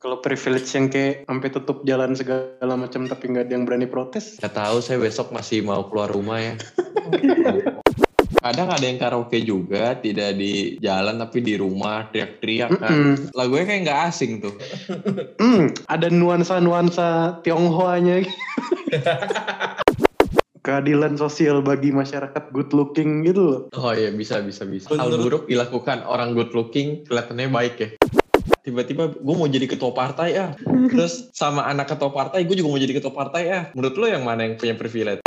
Kalau privilege yang kayak sampai tutup jalan segala macam tapi nggak ada yang berani protes. Gak tahu saya besok masih mau keluar rumah ya. Kadang ada yang karaoke juga, tidak di jalan tapi di rumah teriak-teriak kan. Mm-mm. Lagunya kayak nggak asing tuh. Hmm, ada nuansa-nuansa Tionghoanya. Keadilan sosial bagi masyarakat good looking gitu loh. Oh iya bisa bisa bisa. Hal buruk dilakukan orang good looking kelihatannya baik ya. Tiba-tiba gue mau jadi ketua partai ya. Terus sama anak ketua partai gue juga mau jadi ketua partai ya. Menurut lo yang mana yang punya privilege?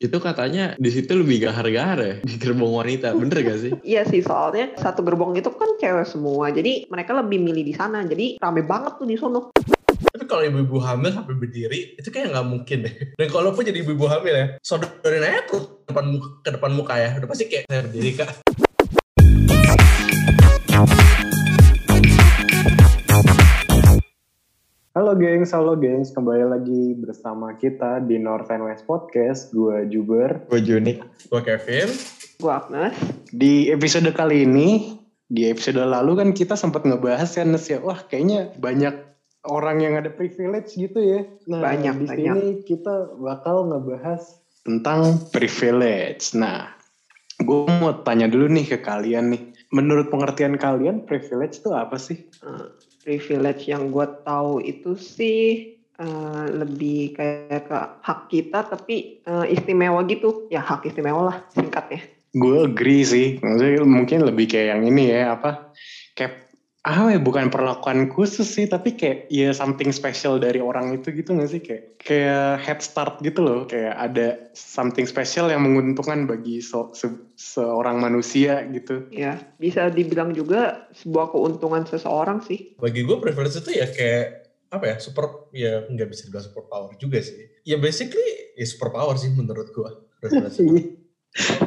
Itu katanya di situ lebih gahar-gahar ya di gerbong wanita. Bener gak sih? Iya sih soalnya satu gerbong itu kan cewek semua jadi mereka lebih milih di sana jadi rame banget tuh di sono. Tapi kalau ibu-ibu hamil sampai berdiri, itu kayak nggak mungkin deh. Dan kalau pun jadi ibu-ibu hamil ya, sodorin aja tuh depan muka, ke depan muka ya. Udah pasti kayak saya berdiri kak. Halo gengs, halo gengs. Kembali lagi bersama kita di North and West Podcast. Gue Juber. Gue Junik. Gue Kevin. Gua Agnes. Di episode kali ini, di episode lalu kan kita sempat ngebahas kan Nes ya. Wah kayaknya banyak orang yang ada privilege gitu ya. Nah Banyak, di banyak. sini kita bakal ngebahas tentang privilege. Nah, gue mau tanya dulu nih ke kalian nih. Menurut pengertian kalian, privilege itu apa sih? Privilege yang gue tahu itu sih eh, lebih kayak ke hak kita tapi eh, istimewa gitu ya hak istimewa lah singkatnya. Gue agree sih. Maksudnya mungkin lebih kayak yang ini ya, apa? Kayak, ah ya bukan perlakuan khusus sih, tapi kayak ya something special dari orang itu gitu gak sih? Kayak, kayak head start gitu loh. Kayak ada something special yang menguntungkan bagi so- se- seorang manusia gitu. Ya bisa dibilang juga sebuah keuntungan seseorang sih. Bagi gue privilege itu ya kayak apa ya super ya nggak bisa dibilang super power juga sih. Ya basically ya super power sih menurut gue.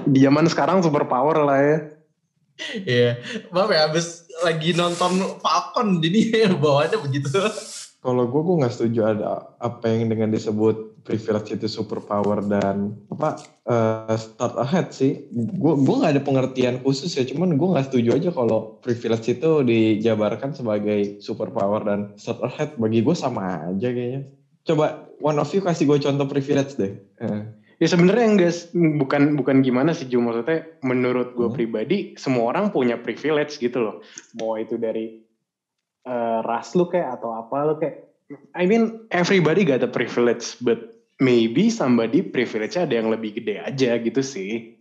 Di zaman sekarang super power lah ya. Iya, maaf ya abis lagi nonton Falcon jadi bawaannya begitu. Kalau gue, gue nggak setuju ada apa yang dengan disebut privilege itu superpower dan apa eh, start ahead sih. Gue gue nggak ada pengertian khusus ya, cuman gue nggak setuju aja kalau privilege itu dijabarkan sebagai superpower dan start ahead. Bagi gue sama aja kayaknya. Coba one of you kasih gue contoh privilege deh. Eh, Ya sebenarnya enggak bukan bukan gimana sih Ju maksudnya menurut gue Hmm. pribadi semua orang punya privilege gitu loh. Mau itu dari eh, ras lu kayak atau apa lu kayak I mean everybody got a privilege but maybe somebody privilege ada yang lebih gede aja gitu sih.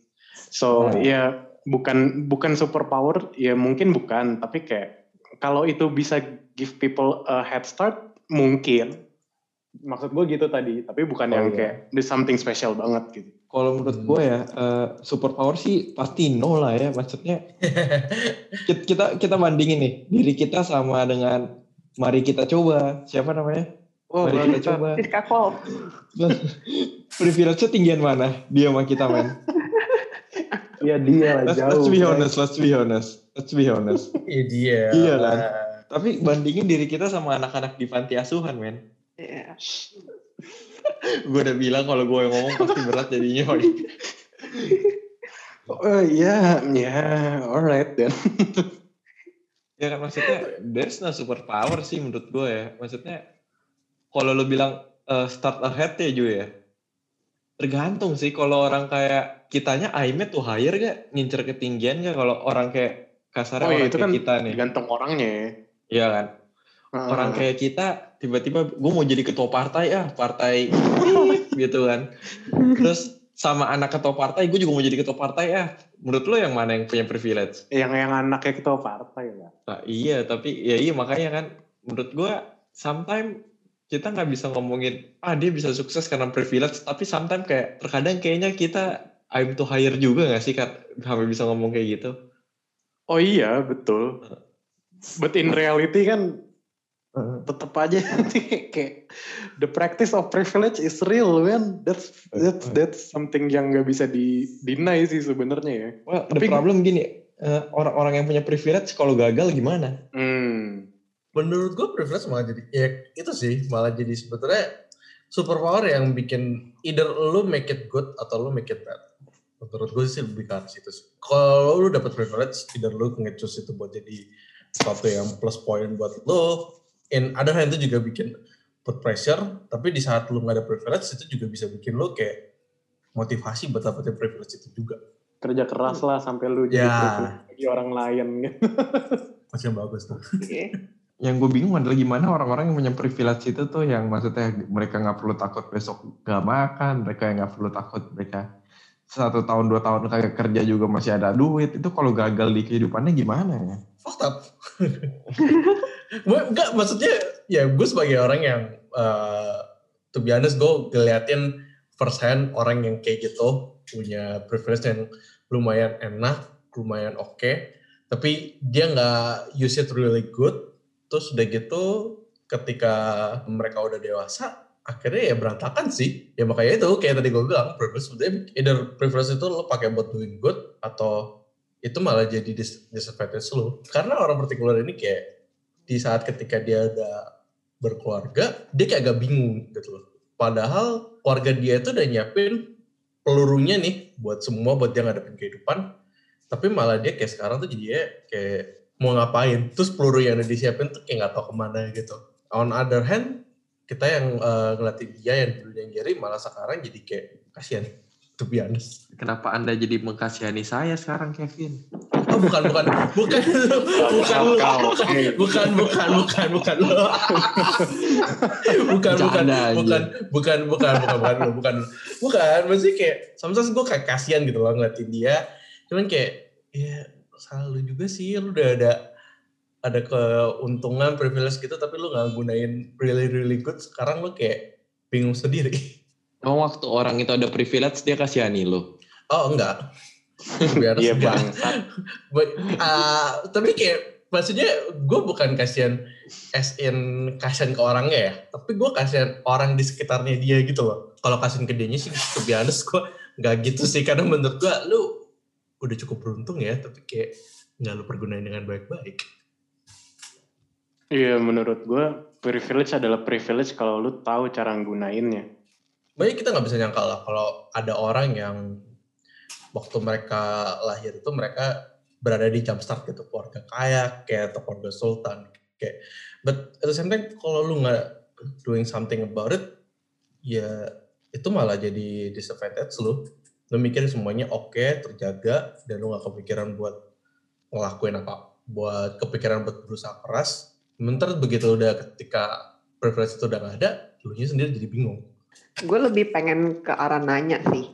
So Hmm. ya bukan bukan superpower ya mungkin bukan tapi kayak kalau itu bisa give people a head start mungkin maksud gue gitu tadi tapi bukan Oh, yang iya. kayak there's something special banget gitu Kalau menurut Hmm. gue ya eh, superpower sih pasti no lah ya. Maksudnya kita kita, kita bandingin nih diri kita sama dengan mari kita coba siapa namanya? oh mari kita coba. Siska Kol. Privilege-nya tinggian mana? Dia sama kita men. ya dia lah Let's, jauh let's be honest, let's be honest, let's be honest. Iya dia. Iya kan? Tapi bandingin diri kita sama anak-anak di panti asuhan men. Ya. gue udah bilang kalau gue yang ngomong pasti berat jadinya. oh ya ya alright then ya kan maksudnya there's no superpower sih menurut gue ya. Maksudnya kalau lo bilang eh, start ahead ya Ju ya. Tergantung sih kalau orang kayak kitanya aimnya tuh higher gak? Ngincer ketinggian gak? Kalau orang kayak kasarnya oh ya orang itu kayak kan kita nih. tergantung orangnya ya Iya kan? orang Ah. kayak kita tiba-tiba gue mau jadi ketua partai ya partai gitu kan. Terus sama anak ketua partai gue juga mau jadi ketua partai ya menurut lo yang mana yang punya privilege? Yang yang anaknya ketua partai lah nah, iya tapi ya iya makanya kan menurut gue sometimes kita nggak bisa ngomongin ah dia bisa sukses karena privilege tapi sometimes kayak terkadang kayaknya kita aim to hire juga gak sih kan sampai bisa ngomong kayak gitu. Oh iya betul. But in reality kan tetap aja nanti kayak the practice of privilege is real man. That's that's that's something yang nggak bisa di deny sih sebenarnya ya. Well the Tapi- problem gini eh, orang-orang yang punya privilege kalau gagal gimana? Hmm. Menurut gue privilege malah jadi ya itu sih malah jadi sebetulnya superpower yang bikin either lu make it good atau lu make it bad. Menurut gue sih lebih ke arah situ sih. Kalau lu dapat privilege, either lu nge-choose itu buat jadi sesuatu yang plus point buat lu, in other hand itu juga bikin put pressure, tapi di saat lu nggak ada privilege itu juga bisa bikin lu kayak motivasi buat dapetin privilege itu juga. Kerja keras lah sampai lu jadi Ya. privilege bagi orang lain gitu. Masih bagus tuh. Yang gue bingung adalah gimana orang-orang yang punya privilege itu tuh yang maksudnya mereka nggak perlu takut besok gak makan, mereka yang nggak perlu takut mereka satu tahun dua tahun kagak kerja juga masih ada duit itu kalau gagal di kehidupannya gimana ya? Fucked up. gue enggak maksudnya ya gue sebagai orang yang uh, to be honest gue ngeliatin first hand orang yang kayak gitu punya privilege yang lumayan enak, lumayan oke, tapi dia nggak use it really good. Terus udah gitu ketika mereka udah dewasa akhirnya ya berantakan sih ya makanya itu kayak tadi gue bilang privilege sebenarnya either privilege itu lo pakai buat doing good atau itu malah jadi dis disadvantage lo karena orang partikular ini kayak di saat ketika dia udah berkeluarga dia kayak agak bingung gitu loh. Padahal keluarga dia itu udah nyiapin pelurunya nih buat semua buat dia ngadepin kehidupan. Tapi malah dia kayak sekarang tuh jadinya kayak mau ngapain? Terus peluru yang udah disiapin tuh kayak nggak tahu ke mana gitu. On other hand kita yang uh, ngeliatin dia yang dulu yang Jerry malah sekarang jadi kayak kasihan to be honest. Kenapa anda jadi mengkasihani saya sekarang Kevin? oh bukan bukan. Bukan lu. Bukan lu. Bukan bukan bukan bukan bukan lu. Bukan bukan Bercanda aja. bukan bukan bukan bukan bukan lu bukan bukan maksudnya kayak sometimes gue kayak kasihan gitu loh ngeliatin dia. Cuman kayak ya salah lu juga sih. Lu udah ada ada keuntungan privilege gitu tapi lu nggak gunain really really good. Sekarang lu kayak bingung sendiri Oh waktu orang itu ada privilege dia kasihani lo. oh enggak biar Iya. But, uh, tapi kayak maksudnya gue bukan kasihan as in kasihan ke orangnya ya tapi gue kasihan orang di sekitarnya dia gitu loh kalau kasihan ke dianya sih to be honest gue nggak gitu sih karena menurut gue lu udah cukup beruntung ya tapi kayak nggak lu pergunain dengan baik-baik Iya menurut gue privilege adalah privilege kalau lu tahu cara nggunainnya. Banyak kita nggak bisa nyangka lah kalau ada orang yang waktu mereka lahir itu mereka berada di jumpstart gitu. Keluarga kaya kayak atau keluarga sultan kayak. But at the same time kalau lu nggak doing something about it ya itu malah jadi disadvantage lu. Lu mikir semuanya oke terjaga dan lu nggak kepikiran buat ngelakuin apa buat kepikiran buat berusaha keras. Sementara begitu udah ketika privilege itu udah nggak ada lu sendiri jadi bingung Gue lebih pengen ke arah nanya sih.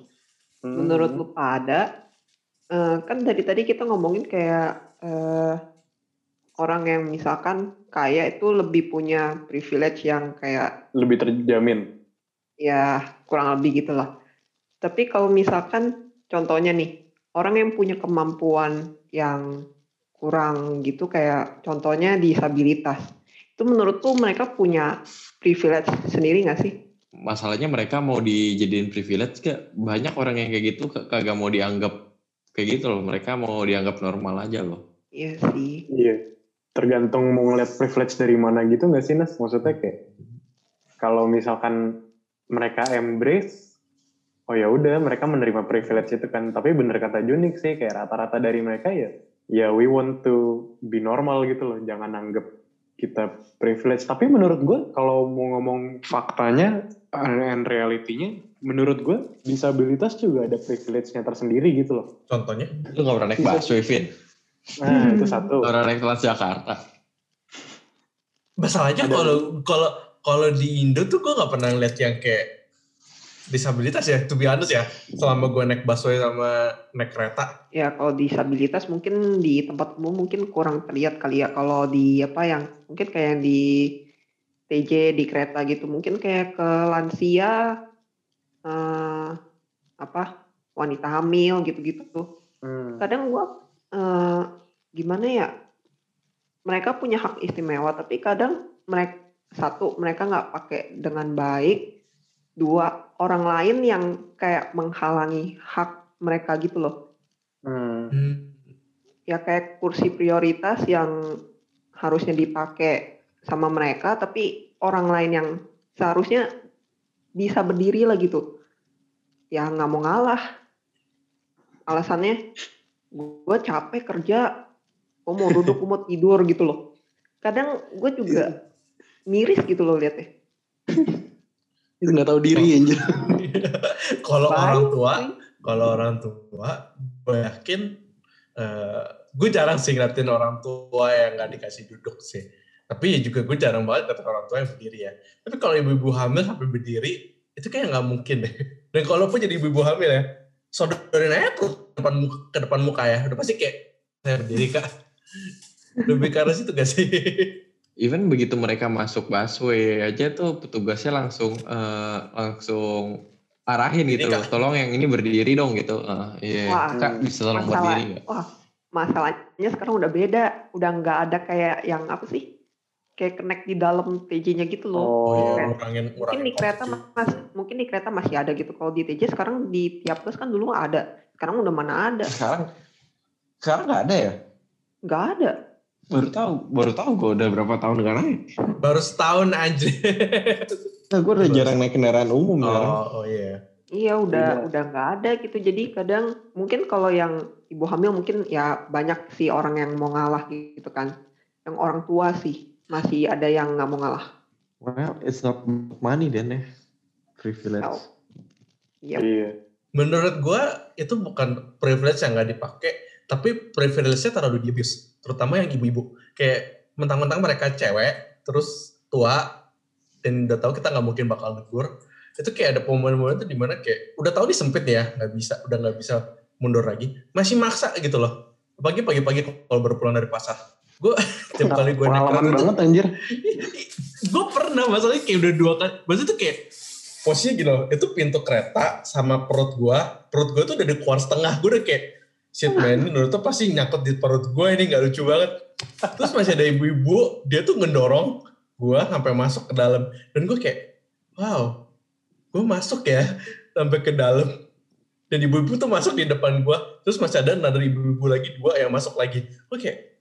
Hmm. Menurut lu pada, eh, kan dari tadi kita ngomongin kayak eh, orang yang misalkan kaya itu lebih punya privilege yang kayak lebih terjamin. ya kurang lebih gitulah. Tapi kalau misalkan contohnya nih, orang yang punya kemampuan yang kurang gitu kayak contohnya disabilitas. Itu menurut tuh mereka punya privilege sendiri nggak sih? Masalahnya mereka mau dijadiin privilege gak? Banyak orang yang kayak gitu kagak mau dianggap kayak gitu loh. Mereka mau dianggap normal aja loh. Iya sih. Iya. Tergantung mau ngeliat privilege dari mana gitu nggak sih Nas? Maksudnya kayak kalau misalkan mereka embrace, oh ya udah mereka menerima privilege itu kan. Tapi bener kata Junik sih kayak rata-rata dari mereka ya, ya we want to be normal gitu loh. Jangan anggap kita privilege. Tapi menurut gue kalau mau ngomong faktanya and reality-nya, menurut gue disabilitas juga ada privilege-nya tersendiri gitu loh. contohnya Lu gak pernah naik busway, Vin? Nah itu satu. Gak pernah naik Transjakarta. Masalahnya kalau kalau kalau di Indo tuh gue nggak pernah lihat yang kayak disabilitas ya, to be honest ya. Selama gue naik busway sama naik kereta, Ya kalau disabilitas mungkin di tempat umum mungkin kurang terlihat kali ya. Kalau di apa yang mungkin kayak yang di TJ di kereta gitu mungkin kayak ke lansia eh, apa wanita hamil gitu-gitu tuh. Hmm. Kadang gua eh, gimana ya? Mereka punya hak istimewa tapi kadang mereka satu mereka nggak pakai dengan baik. Dua orang lain yang kayak menghalangi hak mereka gitu loh. Hmm. ya kayak kursi prioritas yang harusnya dipakai sama mereka tapi orang lain yang seharusnya bisa berdiri lah gitu. Ya nggak mau ngalah. Alasannya gue capek kerja gue mau duduk gue mau tidur gitu loh. Kadang gue juga miris gitu loh liatnya. Itu nggak tahu diri anjir. kalau orang tua, kalau orang tua, gue yakin eh gue jarang sih ngeliatin orang tua yang nggak dikasih duduk sih. Tapi ya juga gue jarang banget ngeliatin orang tua yang berdiri ya. Tapi kalau ibu-ibu hamil sampai berdiri, itu kayak nggak mungkin deh. Dan kalaupun jadi ibu-ibu hamil ya, sodorin aja tuh ke depan muka, ke depan muka ya. Udah pasti kayak saya berdiri kak. Lebih karena situ gak sih? Even begitu mereka masuk busway aja tuh petugasnya langsung eh, langsung arahin gitu loh. Tolong yang ini berdiri dong gitu. Eh, iya. Wah, Kak bisa tolong Masalah, berdiri nggak? wah masalahnya sekarang udah beda, udah nggak ada kayak yang apa sih? Kayak connect di dalam TJ-nya gitu loh. Oh iya, Kayak- ngurangin, mungkin ngurangin di kereta mas, mungkin di kereta masih ada gitu. Kalau di TJ sekarang di tiap bus kan dulu ada. Sekarang udah mana ada? Sekarang sekarang nggak ada ya? Nggak ada. Baru tahu, baru tahu gue udah berapa tahun nggak naik. Baru setahun aja. Nah, gue udah jarang naik kendaraan umum sekarang. oh, oh iya. Iya udah Iya. udah nggak ada gitu. Jadi kadang mungkin kalau yang ibu hamil mungkin ya banyak sih orang yang mau ngalah gitu kan. Yang orang tua sih masih ada yang nggak mau ngalah. Well, it's not money then ya. Privilege. Tahu. Iya. Iya. Menurut gua itu bukan privilege yang nggak dipakai, tapi privilege-nya terlalu diabuse, terutama yang ibu-ibu. Kayak mentang-mentang mereka cewek, terus tua, dan udah tahu kita nggak mungkin bakal negur. Itu kayak ada momen-momen itu di mana kayak udah tahu nih sempit ya, nggak bisa, udah nggak bisa mundur lagi, masih maksa gitu loh. Pagi pagi-pagi kalau baru pulang dari pasar, gue tiap kali gue naik kereta tuh- banget anjir. gue pernah masalahnya kayak udah dua kali maksudnya tuh kayak posisinya gini loh itu pintu kereta sama perut gue perut gue tuh udah di keluar setengah gue udah kayak shit man menurut tuh pasti nyakut di perut gue ini nggak lucu banget. Terus masih ada ibu-ibu dia tuh ngedorong gue sampai masuk ke dalam. Dan gue kayak wow gue masuk ya sampai ke dalam. Dan ibu-ibu tuh masuk di depan gue terus masih ada ada ibu-ibu lagi dua yang masuk lagi. Kayak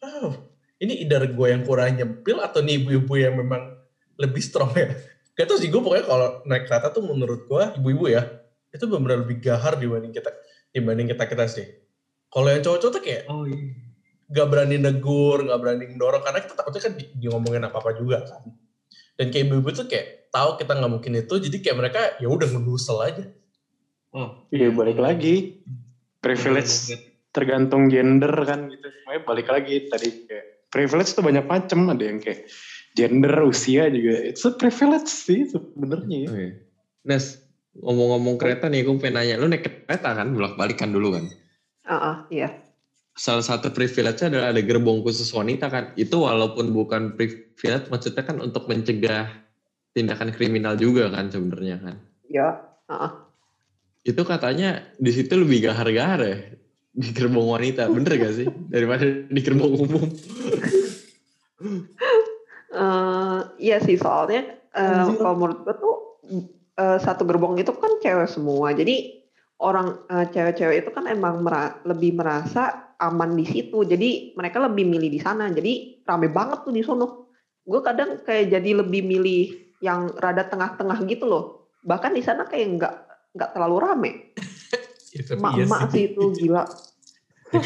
wow ini either gue yang kurang nyempil atau nih ibu-ibu yang memang lebih strong ya? Gak tau sih gue pokoknya kalau naik kereta tuh menurut gue ibu-ibu ya itu benar-benar lebih gahar dibanding kita dibanding kita kita sih kalau yang cowok-cowok tuh kayak Oh iya. gak berani negur gak berani mendorong karena kita takutnya kan di, di ngomongin apa apa juga kan dan kayak ibu-ibu tuh kayak tahu kita nggak mungkin itu jadi kayak mereka ya udah ngedusel aja Oh, Iya balik lagi. Privilege tergantung gender kan gitu. Makanya balik lagi tadi kayak privilege tuh banyak macam. Ada yang kayak gender, usia juga. It's a privilege sih sebenarnya. ya. Oh, iya. Nes, ngomong-ngomong kereta nih, gue pengen nanya, lu naik kereta kan, bolak-balik kan dulu kan? Ah, ah, iya. Salah satu privilege adalah ada gerbong khusus wanita kan. Itu walaupun bukan privilege, maksudnya kan untuk mencegah tindakan kriminal juga kan sebenarnya kan. Ya. Ah, ah. Itu katanya di situ lebih gahar-gahar ya di gerbong wanita, bener gak sih? Daripada di gerbong umum. Eh, iya sih soalnya eh, Anjir. kalau menurut gue tuh eh, satu gerbong itu kan cewek semua. Jadi orang eh, cewek-cewek itu kan emang mera- lebih merasa aman di situ. Jadi mereka lebih milih di sana. Jadi rame banget tuh di sono. Gue kadang kayak jadi lebih milih yang rada tengah-tengah gitu loh. Bahkan di sana kayak nggak nggak terlalu rame. Ya, tapi iya Emak-emak sih itu gila.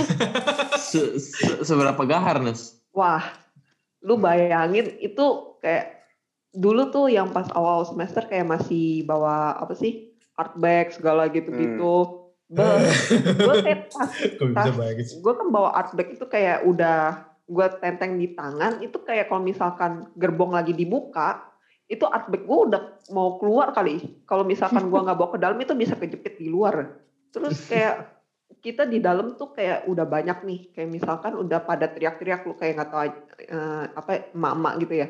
Se- se- seberapa gahar, Nes? Wah, lu bayangin itu kayak dulu tuh yang pas awal semester kayak masih bawa apa sih art bag segala gitu-gitu. Beuh, gue kayak Tas. sih? gue kan bawa art bag itu kayak udah gue tenteng di tangan itu kayak kalau misalkan gerbong lagi dibuka itu art bag gue udah mau keluar kali. Kalau misalkan gue nggak bawa ke dalam itu bisa kejepit di luar. Terus kayak kita di dalam tuh kayak udah banyak nih. Kayak misalkan udah pada teriak-teriak lu kayak nggak tahu eh, apa emak-emak gitu ya.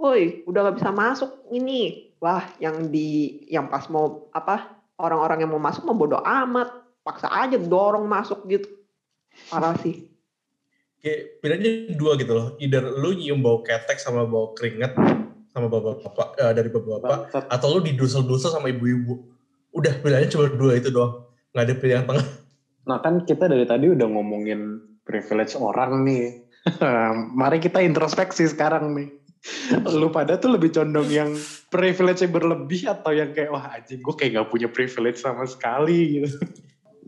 Woi, udah nggak bisa masuk ini. Wah, yang di yang pas mau apa orang-orang yang mau masuk mau bodo amat. Paksa aja dorong masuk gitu. Parah sih. kayak bedanya dua gitu loh either lu nyium bau ketek sama bau keringat sama bapak-bapak eh, dari bapak-bapak Bangsat. atau lu didusel-dusel sama ibu-ibu udah bedanya cuma dua itu doang nggak ada pilihan tengah Nah kan kita dari tadi udah ngomongin privilege orang nih. Mari kita introspeksi sekarang nih. Lu pada tuh lebih condong yang privilege berlebih atau yang kayak wah anjing gue kayak gak punya privilege sama sekali gitu.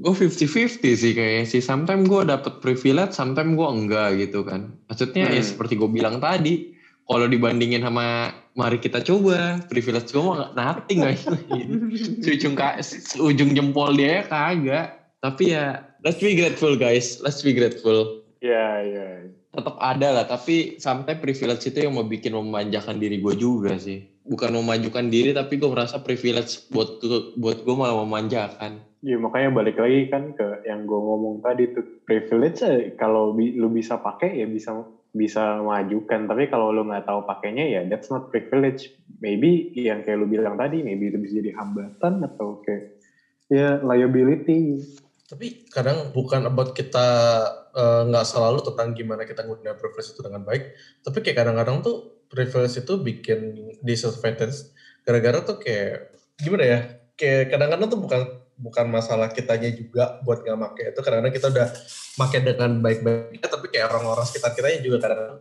Gue 50-50 sih kayaknya sih. Sometimes gue dapet privilege, sometimes gue enggak gitu kan. Maksudnya ya Hmm. seperti gue bilang tadi, kalau dibandingin sama mari kita coba privilege gue mah nothing guys ujung ujung jempol dia kagak tapi ya let's be grateful guys let's be grateful ya ya tetap ada lah tapi sampai privilege itu yang mau bikin memanjakan diri gue juga sih. Bukan memajukan diri tapi gue merasa privilege buat buat gue malah memanjakan. Ya makanya balik lagi kan ke yang gue ngomong tadi tuh privilege eh, kalau bi lu bisa pakai ya bisa bisa majukan. Tapi kalau lu nggak tahu pakainya ya that's not privilege. Maybe yang kayak lu bilang tadi maybe itu bisa jadi hambatan atau kayak ya liability tapi kadang bukan about kita eh, nggak uh, selalu tentang gimana kita menggunakan privilege itu dengan baik. Tapi kayak kadang-kadang tuh privilege itu bikin disadvantage. Gara-gara tuh kayak gimana ya kayak kadang-kadang tuh bukan bukan masalah kitanya juga buat nggak make. Itu karena kita udah make dengan baik-baiknya tapi kayak orang-orang sekitar kita juga kadang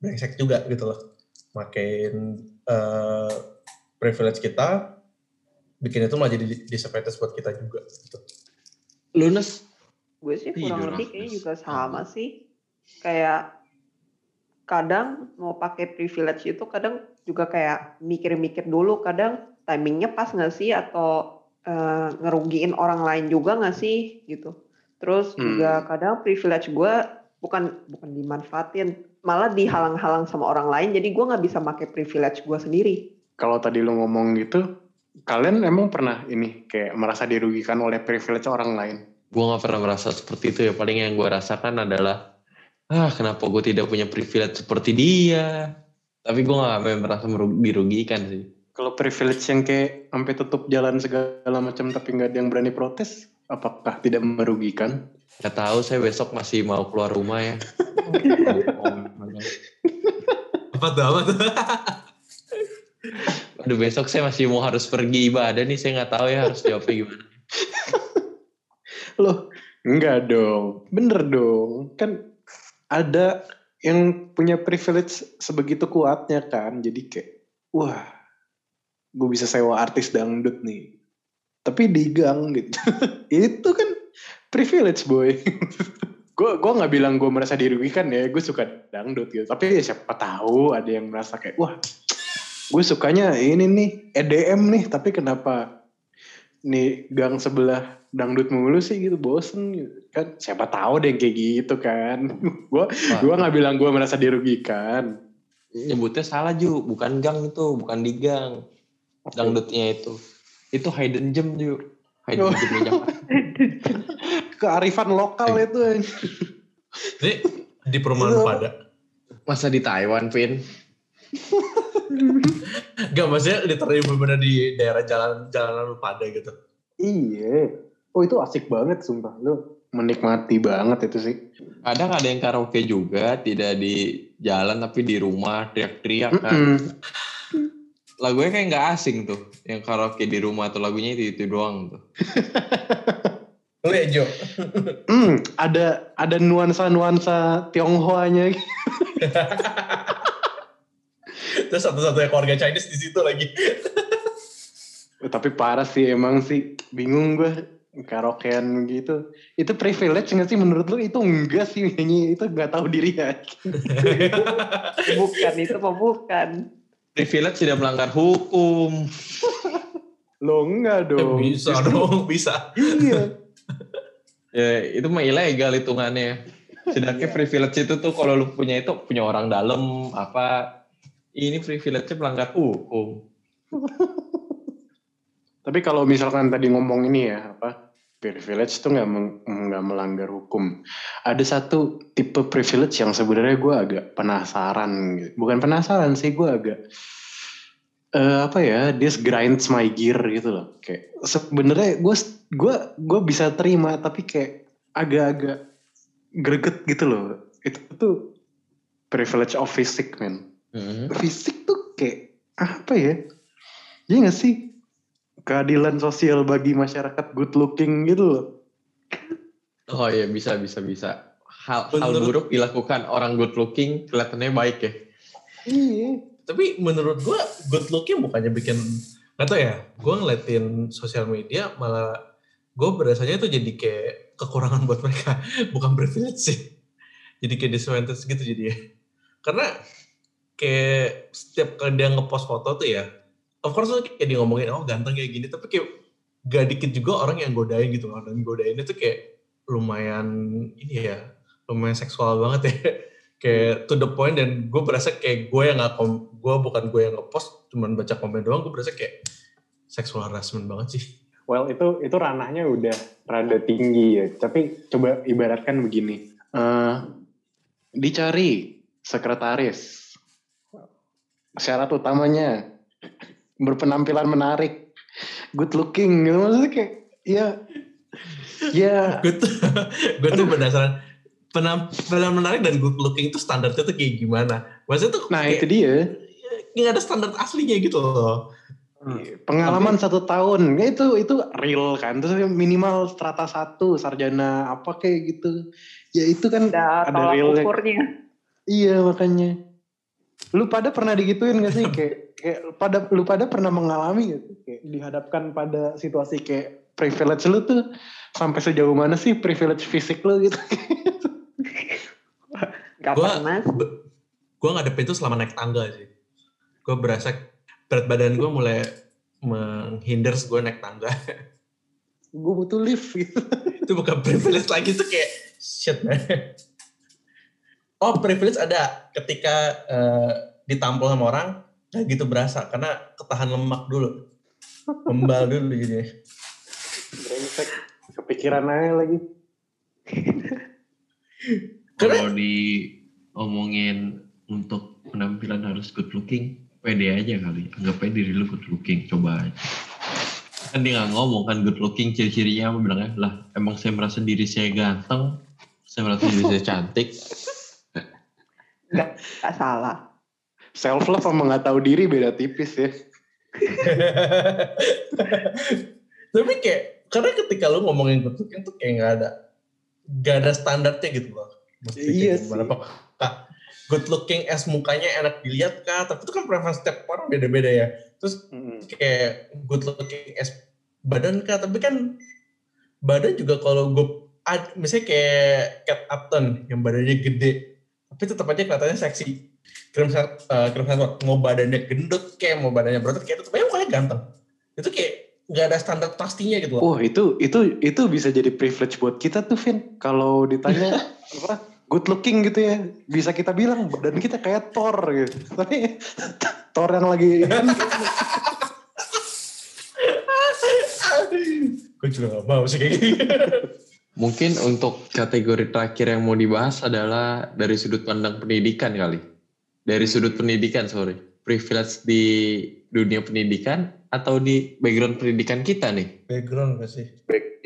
brengsek juga gitu loh. Makin uh, privilege kita bikin itu malah jadi disadvantage buat kita juga gitu. Lunas gue sih kurang lebih kayaknya juga sama sih kayak kadang mau pakai privilege itu kadang juga kayak mikir-mikir dulu kadang timingnya pas nggak sih atau uh, ngerugiin orang lain juga nggak sih gitu. Terus hmm. juga kadang privilege gue bukan bukan dimanfaatin, malah dihalang-halang sama orang lain. Jadi gue nggak bisa pakai privilege gue sendiri. Kalau tadi lo ngomong gitu, kalian emang pernah ini kayak merasa dirugikan oleh privilege orang lain? Gue nggak pernah merasa seperti itu ya. Paling yang gue rasakan adalah ah kenapa gue tidak punya privilege seperti dia. Tapi gue gak merasa dirugikan sih. Kalau privilege yang kayak sampai tutup jalan segala macam tapi nggak ada yang berani protes, apakah tidak merugikan? Gak tahu, saya besok masih mau keluar rumah ya. apa tuh, apa tuh? Aduh besok saya masih mau harus pergi ibadah nih, saya nggak tahu ya harus jawabnya gimana. Loh, enggak dong, bener dong. Kan ada yang punya privilege sebegitu kuatnya kan, jadi kayak, wah gue bisa sewa artis dangdut nih. Tapi di gang gitu. Itu kan privilege boy. Gue gue nggak bilang gue merasa dirugikan ya. Gue suka dangdut gitu. Tapi ya siapa tahu ada yang merasa kayak wah gue sukanya ini nih EDM nih tapi kenapa nih gang sebelah dangdut mulu sih gitu bosen gitu. kan siapa tahu deh kayak gitu kan. Gue gue nggak bilang gue merasa dirugikan. Nyebutnya salah Ju. Bukan gang itu bukan di gang. Dangdutnya itu. Itu hidden gem juga hidden oh. gem kearifan lokal itu ini di perumahan pada. Masa di Taiwan Vin Gak maksudnya literally bener di daerah jalan jalanan pada gitu. Iya. Oh itu asik banget sumpah. Lu menikmati banget itu sih. Kadang ada yang karaoke juga, tidak di jalan tapi di rumah teriak-teriak kan. Mm -mm lagunya kayak nggak asing tuh yang karaoke di rumah tuh lagunya itu itu doang tuh Oh ya Jo. hmm, ada ada nuansa-nuansa Tionghoanya. Terus satu-satunya keluarga Chinese di situ lagi. Tapi parah sih emang sih bingung gue karaokean gitu. Itu privilege nggak sih menurut lu? Itu enggak sih nyanyi itu nggak tahu diri ya. bukan itu mah bukan privilege tidak melanggar hukum. Lo enggak dong. Ya, bisa Justru, dong, bisa. Iya. ya itu mah ilegal hitungannya. Sedangkan iya. privilege itu tuh kalau lu punya itu punya orang dalam apa ini privilege melanggar hukum. Tapi kalau misalkan tadi ngomong ini ya apa privilege itu nggak nggak melanggar hukum. Ada satu tipe privilege yang sebenarnya gue agak penasaran, gitu. bukan penasaran sih gue agak uh, apa ya, this grinds my gear gitu loh. Kayak sebenarnya gue gue gue bisa terima tapi kayak agak-agak greget gitu loh. Itu tuh privilege of physics man. Mm-hmm. Fisik tuh kayak apa ya? Iya gak sih? keadilan sosial bagi masyarakat good looking gitu loh. Oh iya bisa bisa bisa. Hal hal buruk dilakukan orang good looking kelihatannya baik ya. Iya. Tapi menurut gua good looking bukannya bikin nggak tau ya. Gua ngeliatin sosial media malah gue berasanya itu jadi kayak kekurangan buat mereka bukan privilege sih jadi kayak disadvantage gitu jadi ya karena kayak setiap kali dia ngepost foto tuh ya, of course tuh kayak dia ngomongin oh ganteng kayak gini, tapi kayak gak dikit juga orang yang godain gitu kan, dan godain itu kayak lumayan ini ya, lumayan seksual banget ya, kayak to the point dan gue berasa kayak gue yang nggak gue bukan gue yang ngepost, cuman baca komen doang, gue berasa kayak seksual harassment banget sih. Well itu itu ranahnya udah rada tinggi ya. Tapi coba ibaratkan begini, Eh, dicari sekretaris. Syarat utamanya berpenampilan menarik, good looking. Gitu. Maksudnya kayak ya ya gue tuh gue tuh penasaran penampilan menarik dan good looking itu standarnya tuh kayak gimana? Maksudnya tuh nah kayak, itu dia. nggak ada standar aslinya gitu loh. Pengalaman satu tahun, ya itu itu real kan. Terus minimal strata satu, sarjana apa kayak gitu. Ya itu kan Ada ada realnya. ukurnya. Iya makanya. Lu pada pernah digituin gak sih kayak kayak pada lu pada pernah mengalami sih kayak dihadapkan pada situasi kayak privilege lu tuh sampai sejauh mana sih privilege fisik lu gitu. Gak Gua- pernah. Gue ngadepin itu selama naik tangga sih. Gue berasa berat badan gue mulai menghindar gue naik tangga. Gue butuh lift gitu. itu bukan privilege lagi itu kayak shit man. Oh privilege ada ketika eh, ditampol sama orang gak gitu berasa karena ketahan lemak dulu. Membal dulu jadinya. Brengsek. Kepikiran aja lagi. Kalau diomongin untuk penampilan harus good looking, pede aja kali. Anggap aja diri lu good looking, coba aja. Kan dia nggak ngomong kan good looking ciri-cirinya apa bilangnya lah emang saya merasa diri saya ganteng, saya merasa diri saya cantik. Gak salah. Self love sama nggak tahu diri beda tipis ya. Tapi kayak karena ketika lu ngomongin good looking tuh kayak nggak ada nggak ada standarnya gitu loh. Mesti Iya gimana, Pak? Kak, good looking as mukanya enak dilihat kah? Tapi itu kan preferensi setiap orang beda-beda ya. Terus kayak good looking as badan kah? Tapi kan badan juga kalau gue misalnya kayak Cat Upton yang badannya gede, tapi tetap aja kelihatannya seksi. Krim uh, Krim Hemsworth mau badannya gendut kayak mau badannya berotot kayak tetap aja mukanya ganteng. Itu kayak nggak ada standar pastinya gitu loh. Oh itu itu itu bisa jadi privilege buat kita tuh Vin. Kalau ditanya apa good looking gitu ya, bisa kita bilang badan kita kayak Thor gitu. Tapi Thor yang lagi Gue juga gak mau sih kayak gini. Mungkin untuk kategori terakhir yang mau dibahas adalah dari sudut pandang pendidikan kali. Dari sudut pendidikan, sorry. Privilege di dunia pendidikan atau di background pendidikan kita nih. Background gak sih?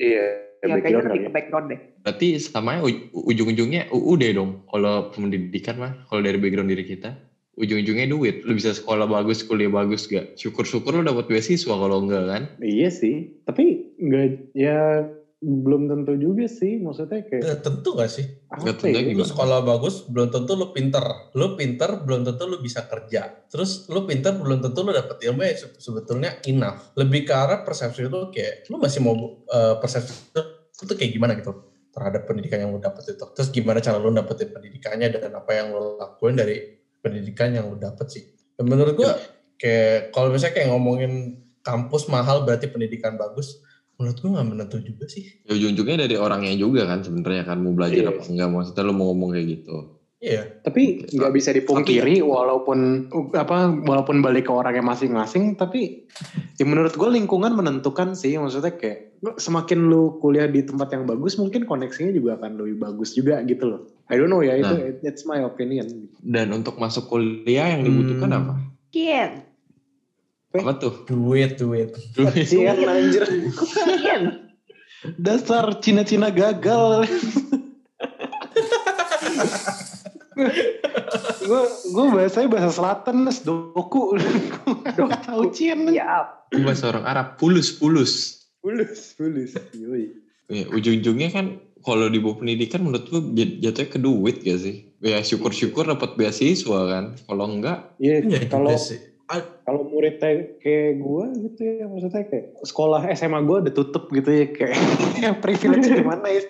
iya Ya kayaknya lebih ke background deh. Berarti sama uj- ujung-ujungnya UUD dong. Kalau pendidikan mah, kalau dari background diri kita. Ujung-ujungnya duit. Lu bisa sekolah bagus, kuliah bagus gak? Syukur-syukur lu dapat beasiswa kalau enggak kan. Iya sih, tapi nggak ya belum tentu juga sih. Maksudnya kayak Eh, tentu gak sih? apa tentu ya? Sekolah bagus belum tentu lu pinter. Lu pinter belum tentu lu bisa kerja. Terus lu pinter belum tentu lu dapet ilmu yang se- sebetulnya enough. Lebih ke arah persepsi lu kayak lu masih mau eh, persepsi lu itu kayak gimana gitu terhadap pendidikan yang lu dapet itu. Terus gimana cara lu dapetin pendidikannya dan apa yang lu lakuin dari pendidikan yang lu dapet sih. Dan menurut gua kayak kalau misalnya kayak ngomongin kampus mahal berarti pendidikan bagus. Menurut gua nggak menentu juga sih. Ya ujung-ujungnya dari orangnya juga kan sebenarnya kan mau belajar Iya. apa enggak. Maksudnya lu mau ngomong kayak gitu. Iya. Tapi nggak bisa dipungkiri walaupun apa walaupun balik ke orangnya masing-masing tapi ya menurut gue lingkungan menentukan sih maksudnya kayak semakin lu kuliah di tempat yang bagus mungkin koneksinya juga akan lebih bagus juga gitu loh. I don't know ya itu Nah. it's my opinion. Dan untuk masuk kuliah yang dibutuhkan Hmm. apa? Kian. Apa tuh? Duit, duit. Iya anjir. Kian. Dasar Cina-Cina gagal. gue gue bahasanya bahasa selatan nes doku gue tahu Cina Ya, Itu bahasa orang Arab. Pulus, pulus. bulus bulus Yoi. Ya, ujung-ujungnya kan kalau di bawah pendidikan menurut gua jat- jatuhnya ke duit gak sih? Ya syukur-syukur dapat beasiswa kan. Kalau enggak, Iya, Iya kalau. Kalau muridnya kayak gue gitu ya maksudnya kayak sekolah SMA gue udah tutup gitu ya kayak yang privilege di mana ya?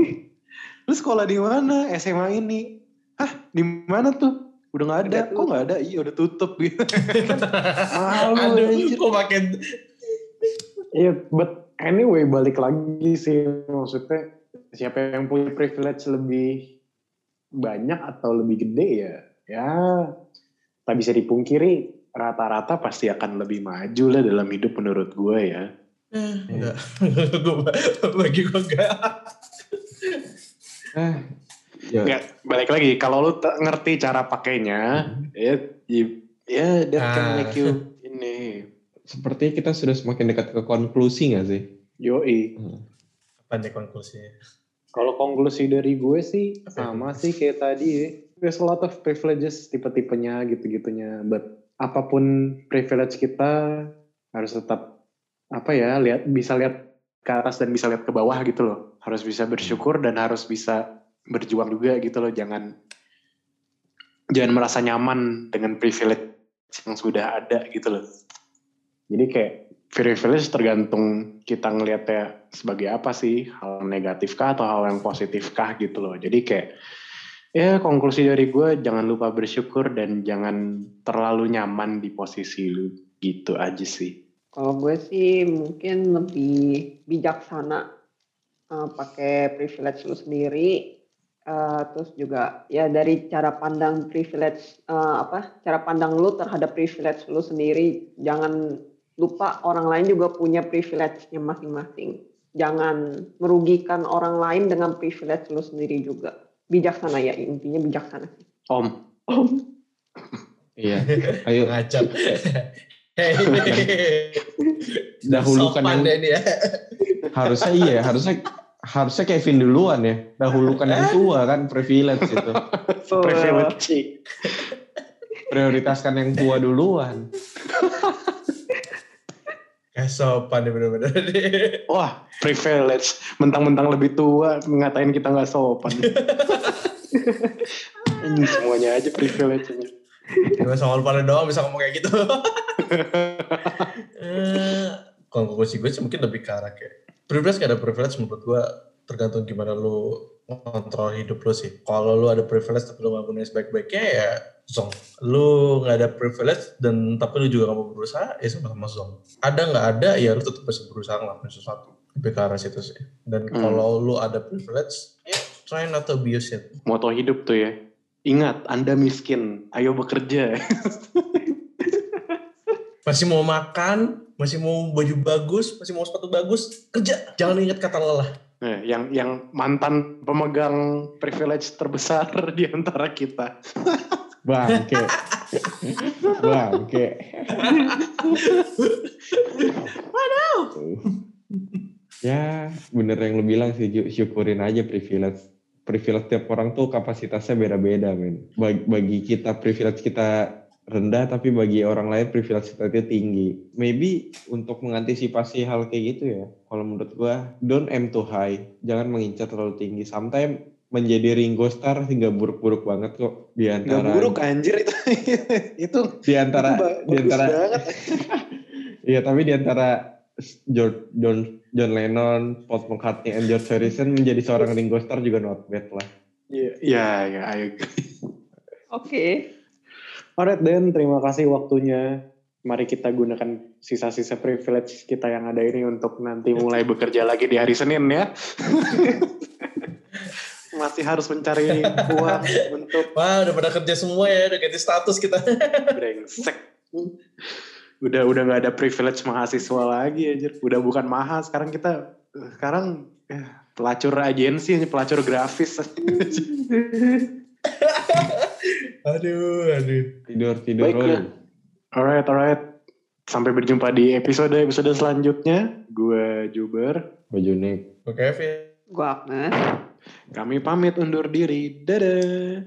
Lu sekolah di mana SMA ini? Hah, di mana tuh? Udah nggak ada, kok nggak ada? Iya udah tutup gitu. Malu Aduh, anjir. kok makin Iya, but anyway balik lagi sih maksudnya siapa yang punya privilege lebih banyak atau lebih gede ya, ya tak bisa dipungkiri rata-rata pasti akan lebih maju lah dalam hidup menurut gue ya. Eh, enggak. Gua- bagi gue enggak. Eh, ya, Nggak, balik lagi kalau lu ngerti cara pakainya, ya, ya, ya that can Ah. make you ini sepertinya kita sudah semakin dekat ke konklusi gak sih? yoi. Apa nih konklusinya? Kalau konklusi dari gue sih Apa sama itu? sih kayak tadi ya. There's a lot of privileges tipe-tipenya gitu-gitunya. But apa pun privilege kita harus tetap apa ya lihat bisa lihat ke atas dan bisa lihat ke bawah gitu loh. Harus bisa bersyukur dan harus bisa berjuang juga gitu loh. Jangan jangan merasa nyaman dengan privilege yang sudah ada gitu loh. Jadi kayak privilege tergantung kita ngelihatnya sebagai apa sih hal negatif kah atau hal yang positif kah gitu loh jadi kayak ya konklusi dari gue jangan lupa bersyukur dan jangan terlalu nyaman di posisi lu gitu aja sih Kalau gue sih mungkin lebih bijaksana eh, pakai privilege lu sendiri. Eh, terus juga ya dari cara pandang privilege eh, apa cara pandang lu terhadap privilege lu sendiri jangan lupa orang lain juga punya privilege-nya masing-masing. Jangan merugikan orang lain dengan privilege lu sendiri juga. Bijaksana ya intinya bijaksana sih. om Iya. Ayo Ngacak. Hei. dahulukan yang deh ini ya. harusnya iya, harusnya harusnya Kevin duluan ya. Dahulukan yang tua kan privilege itu. privilege Prioritaskan yang tua duluan. Kayak sopan deh bener-bener. wah privilege mentang-mentang lebih tua ngatain kita nggak sopan Anjing, semuanya aja privilege anjir. Cuma sama pada doang bisa ngomong kayak gitu. Eh, konklusi gue sih mungkin lebih ke arah kayak privilege gak ada privilege menurut gue tergantung gimana lu kontrol hidup lu sih. Kalau lu ada privilege tapi lu gak punya sebaik-baiknya ya zong. Lu gak ada privilege dan tapi lu juga gak mau berusaha ya sama-sama zong. Ada gak ada ya lu tetap masih berusaha ngelakuin sesuatu. Lebih ke arah situ sih. Dan Hmm. kalau lu ada privilege try not to abuse it. moto hidup tuh ya ingat anda miskin ayo bekerja masih mau makan, masih mau baju bagus, masih mau sepatu bagus, kerja. Jangan ingat kata lelah. Nah, yang yang mantan pemegang privilege terbesar di antara kita. Bangke. Bangke. Ya, bener yang lu bilang sih, syukurin aja privilege. Privilege tiap orang tuh kapasitasnya beda-beda, men. Bagi, bagi kita privilege kita rendah, tapi bagi orang lain privilege kita itu tinggi. Maybe untuk mengantisipasi hal kayak gitu ya, kalau menurut gua, don't aim too high. Jangan mengincar terlalu tinggi. Sometimes menjadi Ringo Starr hingga buruk-buruk banget kok di Gak antara buruk anjir itu. itu di antara itu di antara. Iya, tapi di antara George, John, John Lennon, Paul McCartney, and George Harrison menjadi seorang Ringo Starr juga not bad lah. Iya, iya, iya, I agree. Oke. Alright Dan, terima kasih waktunya. Mari kita gunakan sisa-sisa privilege kita yang ada ini untuk nanti mulai bekerja lagi di hari Senin ya. Masih harus mencari uang untuk Wah, udah pada kerja semua ya, udah ganti status kita. brengsek. Udah udah nggak ada privilege mahasiswa lagi aja. Udah bukan mahal sekarang kita sekarang eh, pelacur agensi pelacur grafis. aduh, aduh. Tidur-tidur Baiklah. dulu. alright, alright. Sampai berjumpa di episode episode selanjutnya. Gue Juber. Baju nik. Oke, Kevin. Gua Agnes. Kami pamit undur diri. Dadah.